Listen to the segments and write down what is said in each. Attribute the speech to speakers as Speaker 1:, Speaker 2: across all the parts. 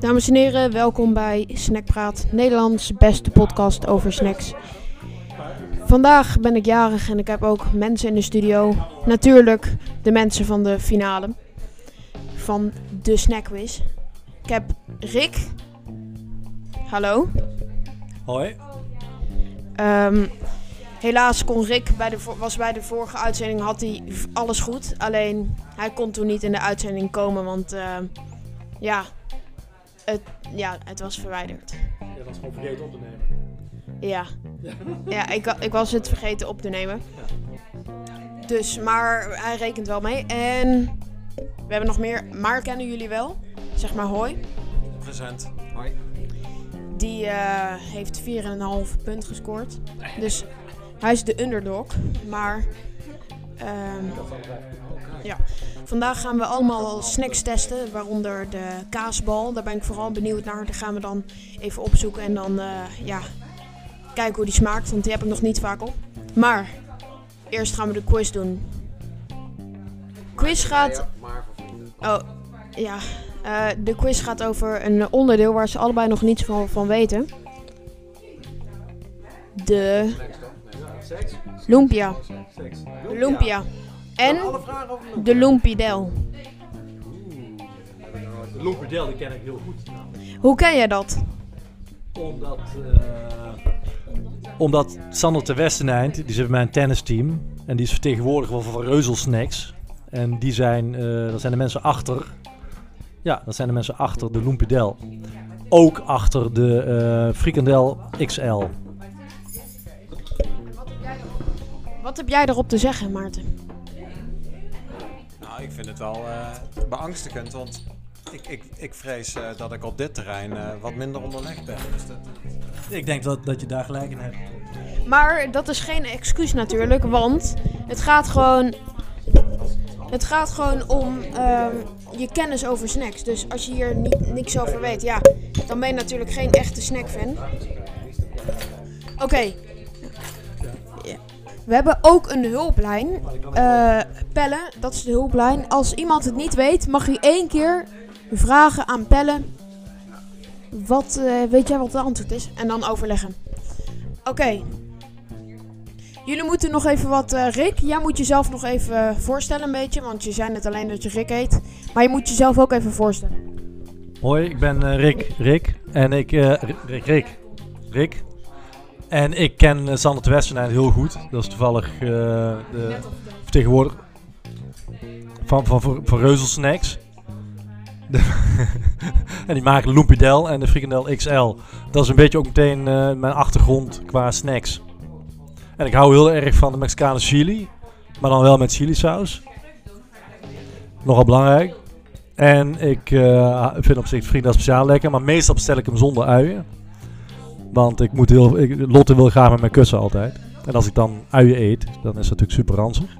Speaker 1: Dames en heren, welkom bij Snackpraat, Nederlands beste podcast over snacks. Vandaag ben ik jarig en ik heb ook mensen in de studio. Natuurlijk de mensen van de finale van de Snackwiz. Ik heb Rick. Hallo.
Speaker 2: Hoi.
Speaker 1: Ehm, helaas kon Rick bij de, was bij de vorige uitzending had hij alles goed. Alleen hij kon toen niet in de uitzending komen, want ehm, ja, het, ja, het was verwijderd.
Speaker 2: Je was gewoon vergeten op te nemen.
Speaker 1: Ja, ja ik, ik was het vergeten op te nemen. Dus, maar hij rekent wel mee. En we hebben nog meer. Maar kennen jullie wel? Zeg maar hoi.
Speaker 2: Present. Hoi.
Speaker 1: Die eh, heeft 4,5 punt gescoord. Dus hij is de underdog. Maar ehm, ja. vandaag gaan we allemaal snacks testen. Waaronder de kaasbal. Daar ben ik vooral benieuwd naar. Die gaan we dan even opzoeken. En dan eh, ja, kijken hoe die smaakt. Want die heb ik nog niet vaak op. Maar eerst gaan we de quiz doen. Quiz gaat... Oh, ja. Eh, de quiz gaat over een onderdeel waar ze allebei nog niets van, van weten. De
Speaker 2: Seks?
Speaker 1: lumpia.
Speaker 2: Seks.
Speaker 1: Lumpia. En
Speaker 2: vragen over de
Speaker 1: de lumpidel.
Speaker 2: De Lomperdel, die ken ik heel goed.
Speaker 1: Hoe ken jij dat?
Speaker 2: Omdat, eh omdat Sander de Westeneind, die zit bij mijn tennisteam. En die is vertegenwoordiger van Reuzel Snacks. En die zijn, eh dat zijn de mensen achter. Ja, dat zijn de mensen achter de Loempidel. Ook achter de eh frikandel XL.
Speaker 1: Wat heb jij erop te zeggen, Maarten?
Speaker 3: Nou, ik vind het wel eh, beangstigend, want ik, ik, ik vrees eh, dat ik op dit terrein eh, wat minder onderlegd ben. Dus dat,
Speaker 2: Ik denk dat, dat je daar gelijk in hebt.
Speaker 1: Maar dat is geen excuus natuurlijk, want het gaat gewoon. Het gaat gewoon om ehm, je kennis over snacks. Dus als je hier niet, niks over weet, ja, dan ben je natuurlijk geen echte snackfan. Oké. We hebben ook een hulplijn. Eh Pelle, dat is de hulplijn. Als iemand het niet weet, mag je één keer vragen aan Pelle. Wat, eh, weet jij wat het antwoord is? En dan overleggen. Oké. Jullie moeten nog even wat... eh, Rick, jij moet jezelf nog even voorstellen een beetje. Want je zei net alleen dat je Rick heet. Maar je moet jezelf ook even voorstellen.
Speaker 2: Hoi, ik ben Rick. Rick. En ik... Rick, Rick. Rick. En ik ken uh, Sander de Westeneind heel goed. Dat is toevallig eh, de vertegenwoordiger van, van, van, Reuzel Snacks. En die maken Lumpidel en de frikandel XL. Dat is een beetje ook meteen eh, mijn achtergrond qua snacks. En ik hou heel erg van de Mexicane chili. Maar dan wel met chili saus. Nogal belangrijk. En ik eh, vind op zich frikandel speciaal lekker. Maar meestal bestel ik hem zonder uien. Want ik moet heel, ik, Lotte wil graag met mijn kussen altijd. En als ik dan uien eet, dan is dat natuurlijk super ranzig.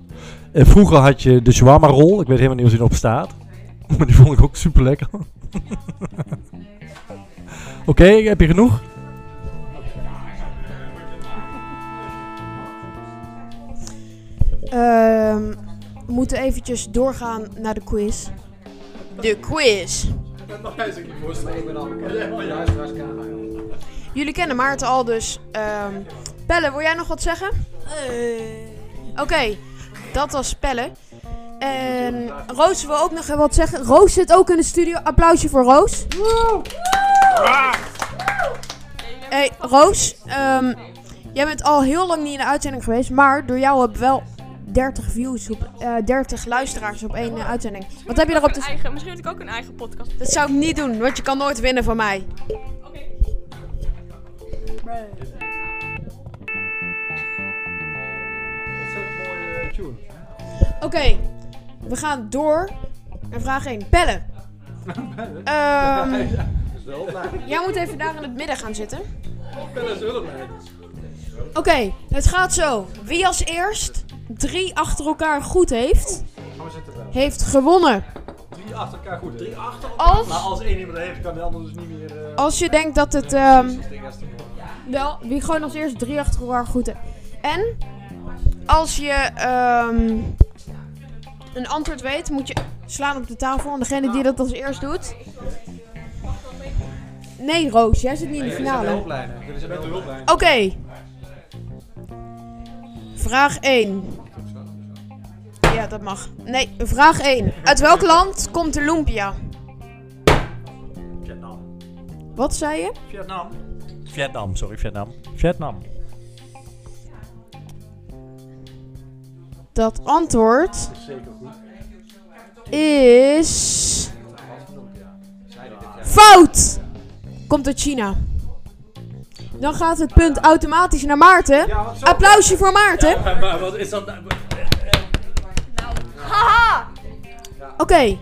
Speaker 2: En vroeger had je de shawarma rol. Ik weet helemaal niet hoe die erop staat. Maar die vond ik ook super lekker. Oké, heb je genoeg?
Speaker 1: Ehm, we moeten eventjes doorgaan naar de quiz. De quiz. Jullie kennen Maarten al, dus... ehm Pelle, wil jij nog wat zeggen? Oké, dat was Pelle. En Roos wil ook nog even wat zeggen. Roos zit ook in de studio. Applausje voor Roos. Hey, Roos. ehm, jij bent al heel lang niet in de uitzending geweest. Maar door jou heb ik wel 30 views op... eh 30 luisteraars op één eh, uitzending. Wat heb je erop te
Speaker 4: eigen, misschien moet ik ook een eigen podcast.
Speaker 1: Dat zou ik niet doen, want je kan nooit winnen van mij. Oké, we gaan door naar vraag 1. Pelle. Ehm, jij moet even daar in het midden gaan zitten. Oké, het gaat zo. Wie als eerst drie achter elkaar goed heeft, heeft gewonnen.
Speaker 2: Drie achter elkaar goed. Drie achter
Speaker 1: Als,
Speaker 2: Maar als één iemand dat heeft, kan de ander dus niet meer... eh,
Speaker 1: als je denkt dat het... ehm, wel, wie gewoon als eerst drie achter elkaar goed heeft. En als je... ehm, een antwoord weet, moet je slaan op de tafel. En degene die dat als eerst doet. Nee, Roos, jij zit niet in de finale. Oké. Vraag 1. Ja, dat mag. Nee, vraag 1. Uit welk land komt de lumpia?
Speaker 2: Vietnam.
Speaker 1: Wat zei je?
Speaker 2: Vietnam. Vietnam, sorry, Vietnam. Vietnam.
Speaker 1: Dat antwoord is. Fout! Komt uit China. Dan gaat het punt automatisch naar Maarten. Applausje voor Maarten.
Speaker 2: Maar, maar wat is dat nou?
Speaker 4: Haha!
Speaker 1: Oké,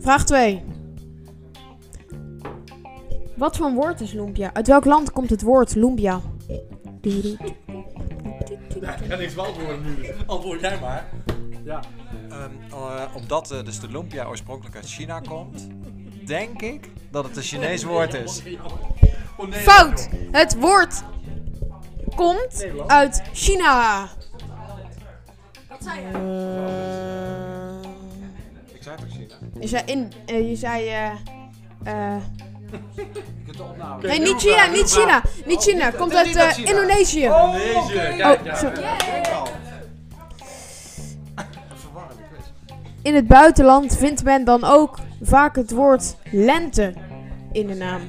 Speaker 1: vraag 2. Wat voor een woord is lumpia? Uit welk land komt het woord lumpia?
Speaker 2: Ik ga niks beantwoorden nu. Antwoord jij maar. Ja.
Speaker 3: Ehm, eh, omdat eh, dus de lumpia oorspronkelijk uit China komt, denk ik dat het een Chinees woord is.
Speaker 2: Oh, nee,
Speaker 1: Fout! Het woord komt uit China.
Speaker 4: Wat zei je?
Speaker 1: Eh,
Speaker 3: Ik zei toch China?
Speaker 1: je zei in. je zei. eh eh, nee, niet China, niet China. Niet China. Komt
Speaker 3: het is
Speaker 1: uit eh. Indonesië.
Speaker 2: Indonesië. Kijk,
Speaker 1: Oh,
Speaker 2: ja.
Speaker 1: sorry.
Speaker 3: Een verwarrende quiz.
Speaker 1: In het buitenland vindt men dan ook vaak het woord lente in de naam.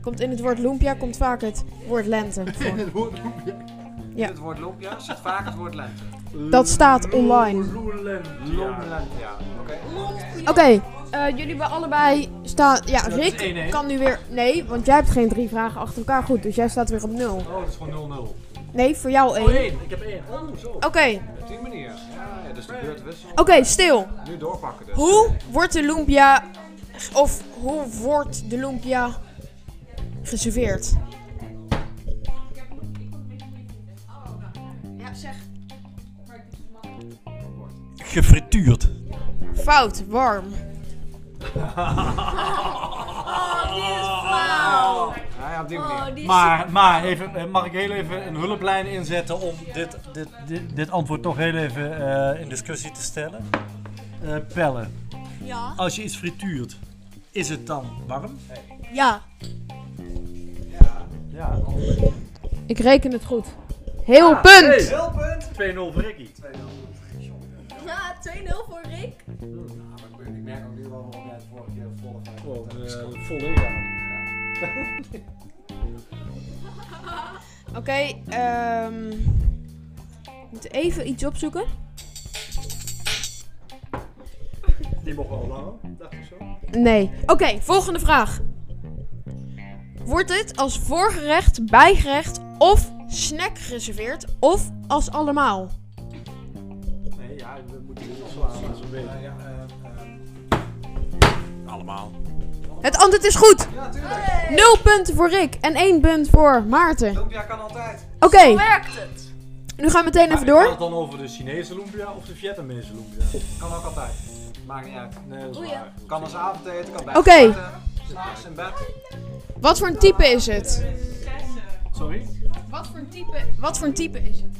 Speaker 1: Komt in het woord lumpia komt vaak het woord lente voor. Ja.
Speaker 3: Het woord lumpia zit vaak het woord lente.
Speaker 1: Dat staat online.
Speaker 2: Ja,
Speaker 3: oké.
Speaker 1: Oké, eh, jullie hebben allebei staan. Ja, Rick
Speaker 2: 1-1.
Speaker 1: kan nu weer. Nee, want jij hebt geen drie vragen achter elkaar goed, dus jij staat weer op nul.
Speaker 2: Oh, dat is gewoon 0-0.
Speaker 1: Nee, voor jou
Speaker 2: Oh,
Speaker 1: één.
Speaker 2: één. Ik heb één. Oh, zo.
Speaker 1: Oké,
Speaker 3: Op die manier. Ja, ja dus de beurt wissel.
Speaker 1: oké, stil.
Speaker 3: Nu doorpakken dus.
Speaker 1: Hoe wordt de lumpia. Of hoe wordt de lumpia geserveerd? Ja, zeg.
Speaker 2: Gefrituurd.
Speaker 1: Fout, warm.
Speaker 3: Ja, ja, op die manier.
Speaker 4: Oh, die is
Speaker 2: Maar, maar even, eh, mag ik heel even een hulplijn inzetten om dit, dit, dit, dit antwoord toch heel even eh, in discussie te stellen? Eh Pelle,
Speaker 4: Ja.
Speaker 2: als je iets frituurt, is het dan warm?
Speaker 4: Ja.
Speaker 2: Ja.
Speaker 1: Ik reken het goed. Heel punt.
Speaker 3: Heel punt.
Speaker 2: 2-0 voor Ricky.
Speaker 4: Ja, 2-0 voor Rick.
Speaker 3: Ik merk ook
Speaker 2: Gewoon uh, vol ingaan.
Speaker 1: Oké, ehm. we moeten even iets opzoeken.
Speaker 2: Die mocht wel langer, dacht ik zo.
Speaker 1: Nee. Oké, volgende vraag. Wordt het als voorgerecht, bijgerecht of snack geserveerd of als allemaal?
Speaker 2: Nee, ja, we moeten hier slaan als.
Speaker 3: Ja, eh, Allemaal.
Speaker 1: Het antwoord is goed.
Speaker 3: Ja, tuurlijk.
Speaker 1: Nul punten voor Rick en één punt voor Maarten.
Speaker 3: Lumpia kan altijd.
Speaker 1: Oké,
Speaker 4: Hoe werkt het?
Speaker 1: nu gaan we meteen even
Speaker 2: Gaat
Speaker 1: door.
Speaker 2: het dan over de Chinese lumpia of de Vietnamese lumpia?
Speaker 3: Kan ook altijd. Maakt niet uit.
Speaker 2: Nee, dat is waar.
Speaker 3: Kan als avondeten, kan bij
Speaker 1: Oké.
Speaker 3: S'nachts in bed.
Speaker 1: Wat voor een type is het?
Speaker 2: Sorry?
Speaker 1: Wat voor een type, wat voor een type is het?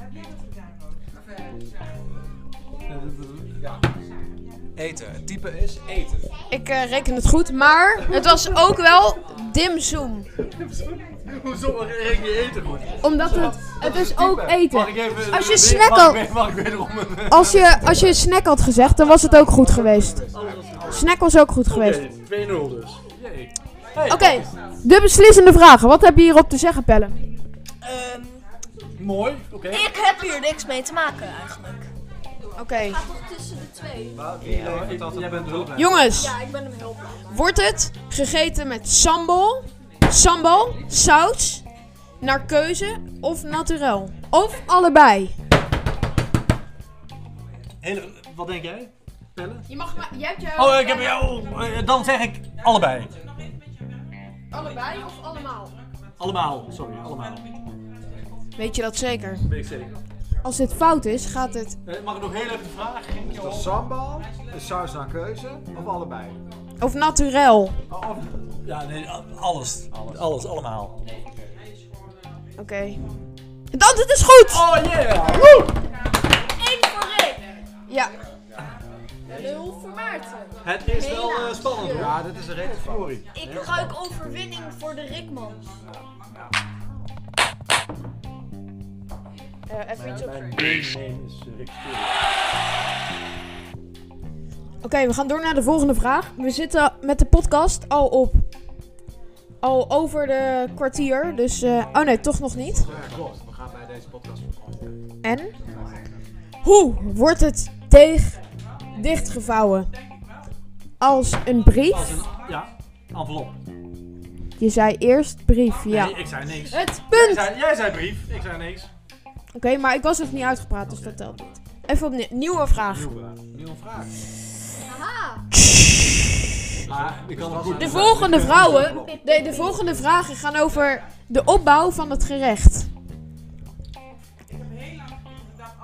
Speaker 3: Eten. Het type is eten.
Speaker 1: Ik eh, reken het goed, maar het was ook wel dimsum.
Speaker 2: Hoezo reken je eten goed?
Speaker 1: Omdat het, het is ook eten. Als je snack
Speaker 2: een...
Speaker 1: Als je, als je snack had gezegd, dan was het ook goed geweest. Snack was ook goed geweest.
Speaker 2: Oké, 2-0 dus.
Speaker 1: Oké, de beslissende vragen. Wat heb je hierop te zeggen, Pelle?
Speaker 4: Ehm,
Speaker 2: Mooi, oké.
Speaker 4: ik heb hier niks mee te maken eigenlijk.
Speaker 1: Oké.
Speaker 4: Gaat toch tussen de twee?
Speaker 2: Jij bent.
Speaker 1: Jongens,
Speaker 4: Ja, ik ben hem heel blij.
Speaker 1: wordt het gegeten met sambal, sambal, saus, naar keuze of naturel? Of allebei?
Speaker 2: Hele, wat denk jij? Pelle?
Speaker 1: Je mag maar, jij hebt jou...
Speaker 2: Oh, ik heb jou. eh, Dan zeg ik allebei.
Speaker 1: Allebei of allemaal?
Speaker 2: Allemaal, sorry, allemaal.
Speaker 1: Weet je dat zeker?
Speaker 2: Weet ik zeker.
Speaker 1: Als dit fout is, gaat het...
Speaker 2: Eh, Mag ik nog heel even de vraag?
Speaker 3: Is dat sambal, een saus naar keuze of allebei?
Speaker 1: Of naturel?
Speaker 3: Oh, of
Speaker 2: Ja, nee, alles. Alles, allemaal.
Speaker 1: Oké. Het antwoord is goed!
Speaker 2: Oh yeah!
Speaker 4: Eén voor Rick.
Speaker 1: Ja.
Speaker 4: Lul voor Maarten.
Speaker 2: Het is wel eh, spannend hoor.
Speaker 3: Ja, dit is een retenflorie.
Speaker 4: Ik ruik overwinning voor de Rikmans.
Speaker 1: Eh, even iets op.
Speaker 2: Mijn game name is eh, Rick.
Speaker 1: Oké, we gaan door naar de volgende vraag. We zitten met de podcast al op. Al over de kwartier. Dus. eh, oh nee, toch nog niet.
Speaker 3: Ja, klopt. We gaan bij deze podcast verkopen.
Speaker 1: En. Hoe wordt het deeg dichtgevouwen? Als een brief?
Speaker 2: Als een, ja, envelop.
Speaker 1: Je zei eerst brief, ja.
Speaker 2: Nee, ik zei niks.
Speaker 1: Het
Speaker 2: Jij
Speaker 1: punt!
Speaker 2: zei, jij zei brief, ik zei niks.
Speaker 1: Oké, maar ik was nog niet uitgepraat, dus dat telt niet. Even opnieuw. Nieuwe vraag.
Speaker 3: Nieuwe vraag.
Speaker 4: Haha.
Speaker 2: Maar ik kan het goed.
Speaker 1: De volgende vrouwen. De, de volgende vragen gaan over de opbouw van het gerecht.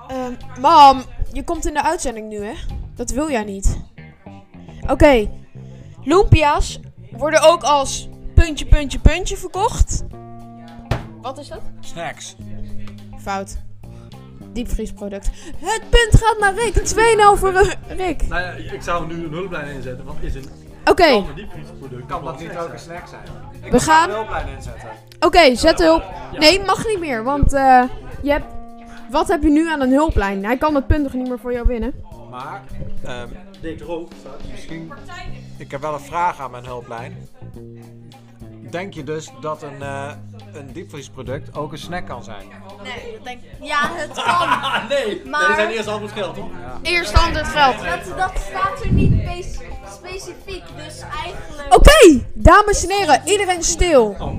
Speaker 1: Ehm, mam, je komt in de uitzending nu, hè? Dat wil jij niet. Oké. Lumpia's worden ook als puntje, puntje, puntje verkocht. Wat is dat?
Speaker 3: Snacks.
Speaker 1: Fout. Diepvriesproduct. Het punt gaat naar Rick. 2-0 voor Rick.
Speaker 2: Nou ja, ik zou nu een hulplijn inzetten, want is een
Speaker 1: Oké,
Speaker 2: diepvriesproduct.
Speaker 3: Kan dat niet ook een
Speaker 2: zijn.
Speaker 3: snack zijn? Ik
Speaker 1: We
Speaker 3: ga
Speaker 1: gaan-
Speaker 3: een hulplijn inzetten.
Speaker 1: Oké, zet de hulp. Nee, mag niet meer, want eh, je hebt... Wat heb je nu aan een hulplijn? Hij kan het punt toch niet meer voor jou winnen?
Speaker 3: Maar, ehm,
Speaker 2: Dick Rook staat.
Speaker 3: misschien... Ik heb wel een vraag aan mijn hulplijn. Denk je dus dat een, eh een diepvriesproduct ook een snack kan zijn?
Speaker 4: Nee, dat denk ik. Ja, het kan.
Speaker 2: Nee!
Speaker 4: Maar-
Speaker 2: Nee, zijn eerst antwoord geld, toch?
Speaker 1: Eerst antwoord geld.
Speaker 4: Dat, dat staat er niet spe- specifiek, dus eigenlijk.
Speaker 1: Oké, dames en heren, iedereen stil.
Speaker 2: Oh,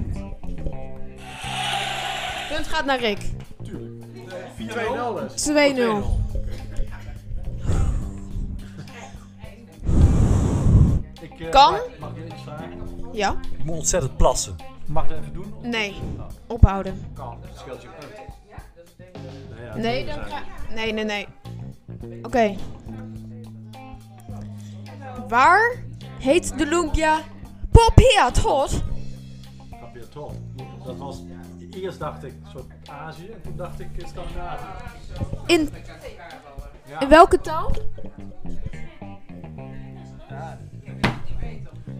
Speaker 1: Punt gaat naar Rick.
Speaker 2: 2-0 is.
Speaker 1: 2-0.
Speaker 2: Ik,
Speaker 1: Kan?
Speaker 2: Mag, mag ik iets vragen?
Speaker 1: Ja?
Speaker 2: Ik moet ontzettend plassen. Mag ik dat even doen?
Speaker 1: Nee. Ophouden.
Speaker 3: Kan. Scheelt je punt.
Speaker 2: Nee, ja,
Speaker 1: Nee, dan ga... Nee, nee, nee. Oké. Waar heet de lumpia Popia tot?
Speaker 2: Je toch? Dat was... Eerst dacht ik soort Azië en toen dacht ik Scandinavië.
Speaker 1: In,
Speaker 3: Ja.
Speaker 1: in welke taal?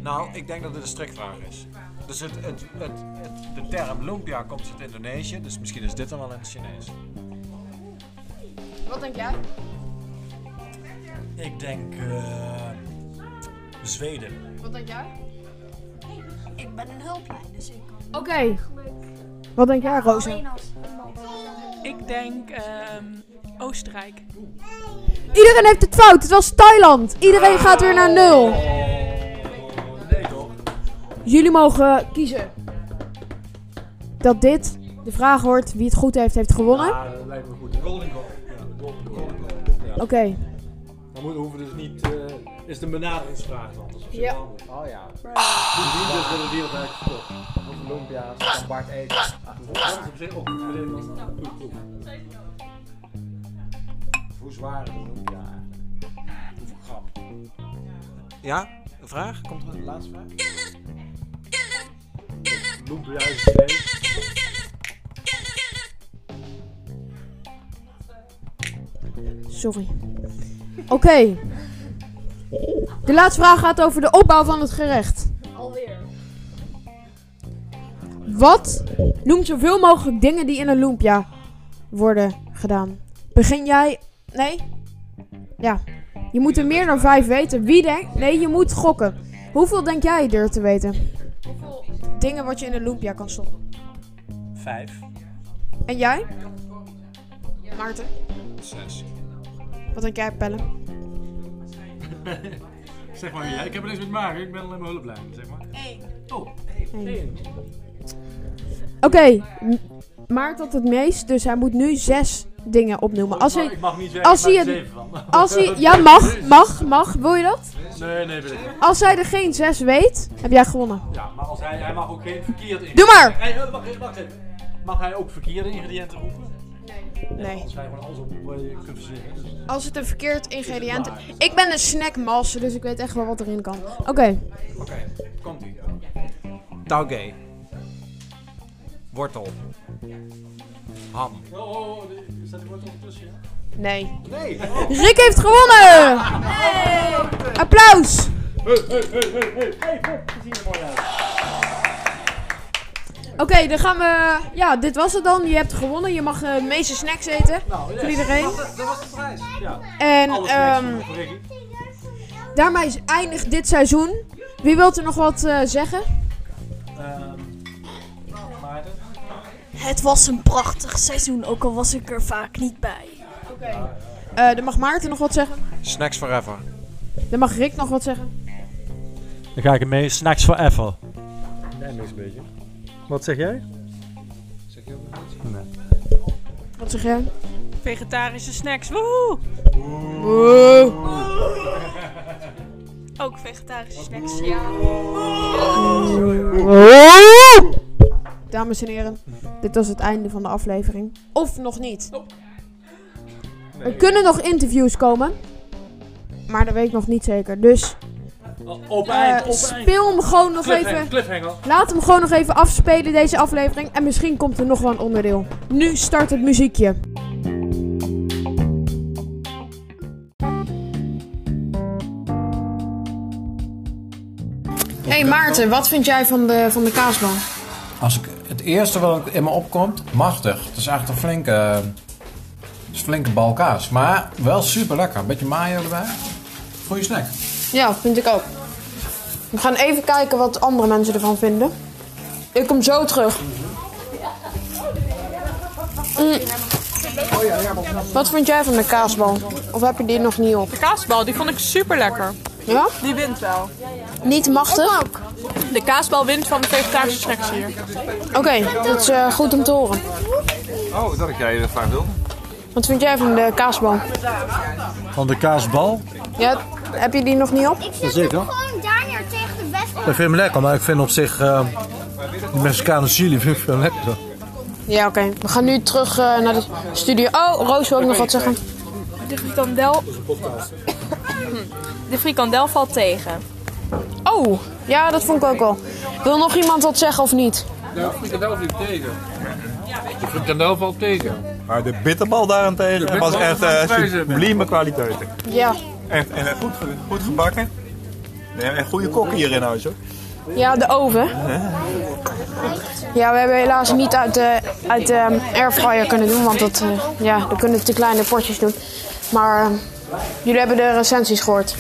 Speaker 3: Nou, ik denk dat dit een strikvraag is. Dus het, het, het, het- de term lumpia komt uit Indonesië, dus misschien is dit dan wel in het Chinees.
Speaker 1: Wat denk jij?
Speaker 2: Ik denk... eh Zweden.
Speaker 1: Wat denk jij?
Speaker 4: Ik ben een hulplijn, dus ik kan.
Speaker 1: Oké. Wat denk jij, Rosa?
Speaker 4: Alleen als iemand.
Speaker 5: Ik denk ehm, Oostenrijk.
Speaker 1: Iedereen heeft het fout. Het was Thailand. Iedereen gaat weer naar nul. Jullie mogen kiezen. Dat dit de vraag wordt wie het goed heeft, heeft gewonnen.
Speaker 2: Ja, dat lijkt me goed. Golden goal. Ja, de golden goal. Ja.
Speaker 1: Oké.
Speaker 2: Dan moeten hoeven dus niet... eh, is het een benaderingsvraag dan? Dat is op zich
Speaker 1: Ja.
Speaker 2: handig.
Speaker 3: Oh ja.
Speaker 2: Die dus willen de wereld eigenlijk verkocht.
Speaker 3: Over lumpia's kan Bart eten.
Speaker 2: Dat is op zich ook goed.
Speaker 3: Hoe zwaar is een lumpia eigenlijk? Hoeveel gram? Ja? Een vraag? Komt er een laatste vraag?
Speaker 1: Sorry. Oké. De laatste vraag gaat over de opbouw van het gerecht.
Speaker 4: Alweer.
Speaker 1: Wat noemt zoveel mogelijk dingen die in een lumpia worden gedaan? Begin jij... Nee? Ja. Je moet er meer dan vijf weten. Wie denkt... Nee, je moet gokken. Hoeveel denk jij er te weten? Dingen wat je in een lumpia kan stoppen.
Speaker 2: Vijf.
Speaker 1: En jij? Maarten?
Speaker 3: Zes.
Speaker 1: Wat denk jij, Pelle?
Speaker 2: Zeg maar ja, ik heb er niks met maken. Ik ben alleen maar hulplijn, zeg maar.
Speaker 4: Eén.
Speaker 2: Oh, één.
Speaker 1: Oké. M- Maart had het meest, dus hij moet nu zes dingen opnoemen. Als
Speaker 2: ik,
Speaker 1: hij...
Speaker 2: mag, ik mag niet zeggen,
Speaker 1: als hij
Speaker 2: er
Speaker 1: het-
Speaker 2: zeven van.
Speaker 1: Als hij... Ja, mag. Mag. Mag. Wil je dat?
Speaker 2: Nee, nee, wil ik niet.
Speaker 1: Als hij er geen zes weet, heb jij gewonnen.
Speaker 2: Ja, maar als hij, hij mag ook geen verkeerde
Speaker 1: Doe maar!
Speaker 2: Hey, eh, wacht, even, wacht even. Mag hij ook verkeerde ingrediënten roepen?
Speaker 1: Nee.
Speaker 2: Als hij gewoon alles op kunt verzinnen. Dus.
Speaker 1: Als het een verkeerd ingrediënt is. Ik ben een snackmaster, dus ik weet echt wel wat erin kan. Oké.
Speaker 3: Oké, komt ie. Taugé. Wortel. Ham.
Speaker 2: Oh, oh, oh, die- staat die woord ondertussen, ja?
Speaker 1: Nee.
Speaker 3: Nee.
Speaker 1: Rick heeft gewonnen! Applaus! Oké, dan gaan we. Ja, dit was het dan. Je hebt gewonnen. Je mag eh, de meeste snacks eten. Voor iedereen.
Speaker 3: Dat, dat was de prijs. Ja.
Speaker 1: En ehm, daarmee is eindigt dit seizoen. Wie wilt er nog wat eh, zeggen?
Speaker 2: Maarten?
Speaker 4: Het was een prachtig seizoen, ook al was ik er vaak niet bij.
Speaker 1: Eh dan mag Maarten nog wat zeggen.
Speaker 3: Snacks forever.
Speaker 1: Dan mag Rick nog wat zeggen.
Speaker 2: Dan ga ik ermee. Snacks forever. Nee, een beetje. Wat zeg jij?
Speaker 3: Zeg je ook nog iets?
Speaker 2: Nee.
Speaker 1: Wat zeg jij?
Speaker 5: Vegetarische snacks. Woehoe! Ook vegetarische snacks, ja.
Speaker 1: Dames en heren, dit was het einde van de aflevering. Of nog niet. Er kunnen nog interviews komen. Maar dat weet ik nog niet zeker. Dus
Speaker 2: Op
Speaker 1: eh, speel hem gewoon nog even.
Speaker 2: Cliffhanger.
Speaker 1: Laat hem gewoon nog even afspelen, deze aflevering. En misschien komt er nog wel een onderdeel. Nu start het muziekje. Hey Maarten, wat vind jij van de, van de kaasbal?
Speaker 3: Als ik, eerste wat in me opkomt, machtig. Het is echt een flinke, het is een flinke bal kaas. Maar wel super lekker. Een beetje mayo erbij. Goeie snack.
Speaker 1: Ja, vind ik ook. We gaan even kijken wat andere mensen ervan vinden. Ik kom zo terug. Mm. Wat vind jij van de kaasbal? Of heb je die nog niet op?
Speaker 5: De kaasbal, die vond ik super lekker.
Speaker 1: Ja?
Speaker 5: Die wint wel.
Speaker 1: Niet machtig?
Speaker 5: De kaasbal wint van de vegetarische snacks hier.
Speaker 1: Oké, dat is eh, goed om te horen.
Speaker 6: Oh, dat ik jij dat graag wilde.
Speaker 1: Wat vind jij van de kaasbal?
Speaker 2: Van de kaasbal?
Speaker 1: Ja, heb je die nog niet op?
Speaker 2: Zeker.
Speaker 4: Gewoon daar neer tegen de west.
Speaker 2: Ik vind hem lekker, maar ik vind op zich uh, de Mexicaanse chili vind ik veel lekkerder.
Speaker 1: Ja, oké. We gaan nu terug eh, naar de studio. Oh, Roos wil ook nog wat zeggen.
Speaker 7: De frikandel. De frikandel valt tegen.
Speaker 1: Oh, ja, dat vond ik ook al. Wil nog iemand wat zeggen of niet?
Speaker 6: De frikandel valt tegen. De frikandel valt tegen.
Speaker 8: Maar de bitterbal daarentegen
Speaker 6: De
Speaker 8: was echt eh
Speaker 6: prijzen.
Speaker 8: sublieme kwaliteiten.
Speaker 1: Ja.
Speaker 8: Echt, en eh, goed, goed gebakken. En goede kokken hier in huis hoor.
Speaker 1: Ja, de oven. Ja, we hebben helaas niet uit de, uit de airfryer kunnen doen, want dat, eh, ja, we kunnen te kleine potjes doen. Maar eh, jullie hebben de recensies gehoord.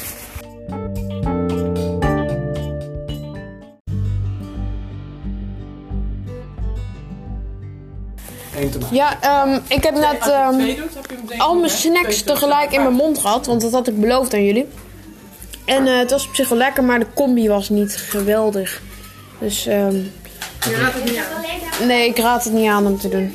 Speaker 1: Ja, ehm, ik heb net ehm, al mijn snacks tegelijk in mijn mond gehad, want dat had ik beloofd aan jullie. En eh, het was op zich wel lekker, maar de combi was niet geweldig. Dus ehm,
Speaker 4: Je raadt het niet aan.
Speaker 1: nee, ik raad het niet aan om te doen.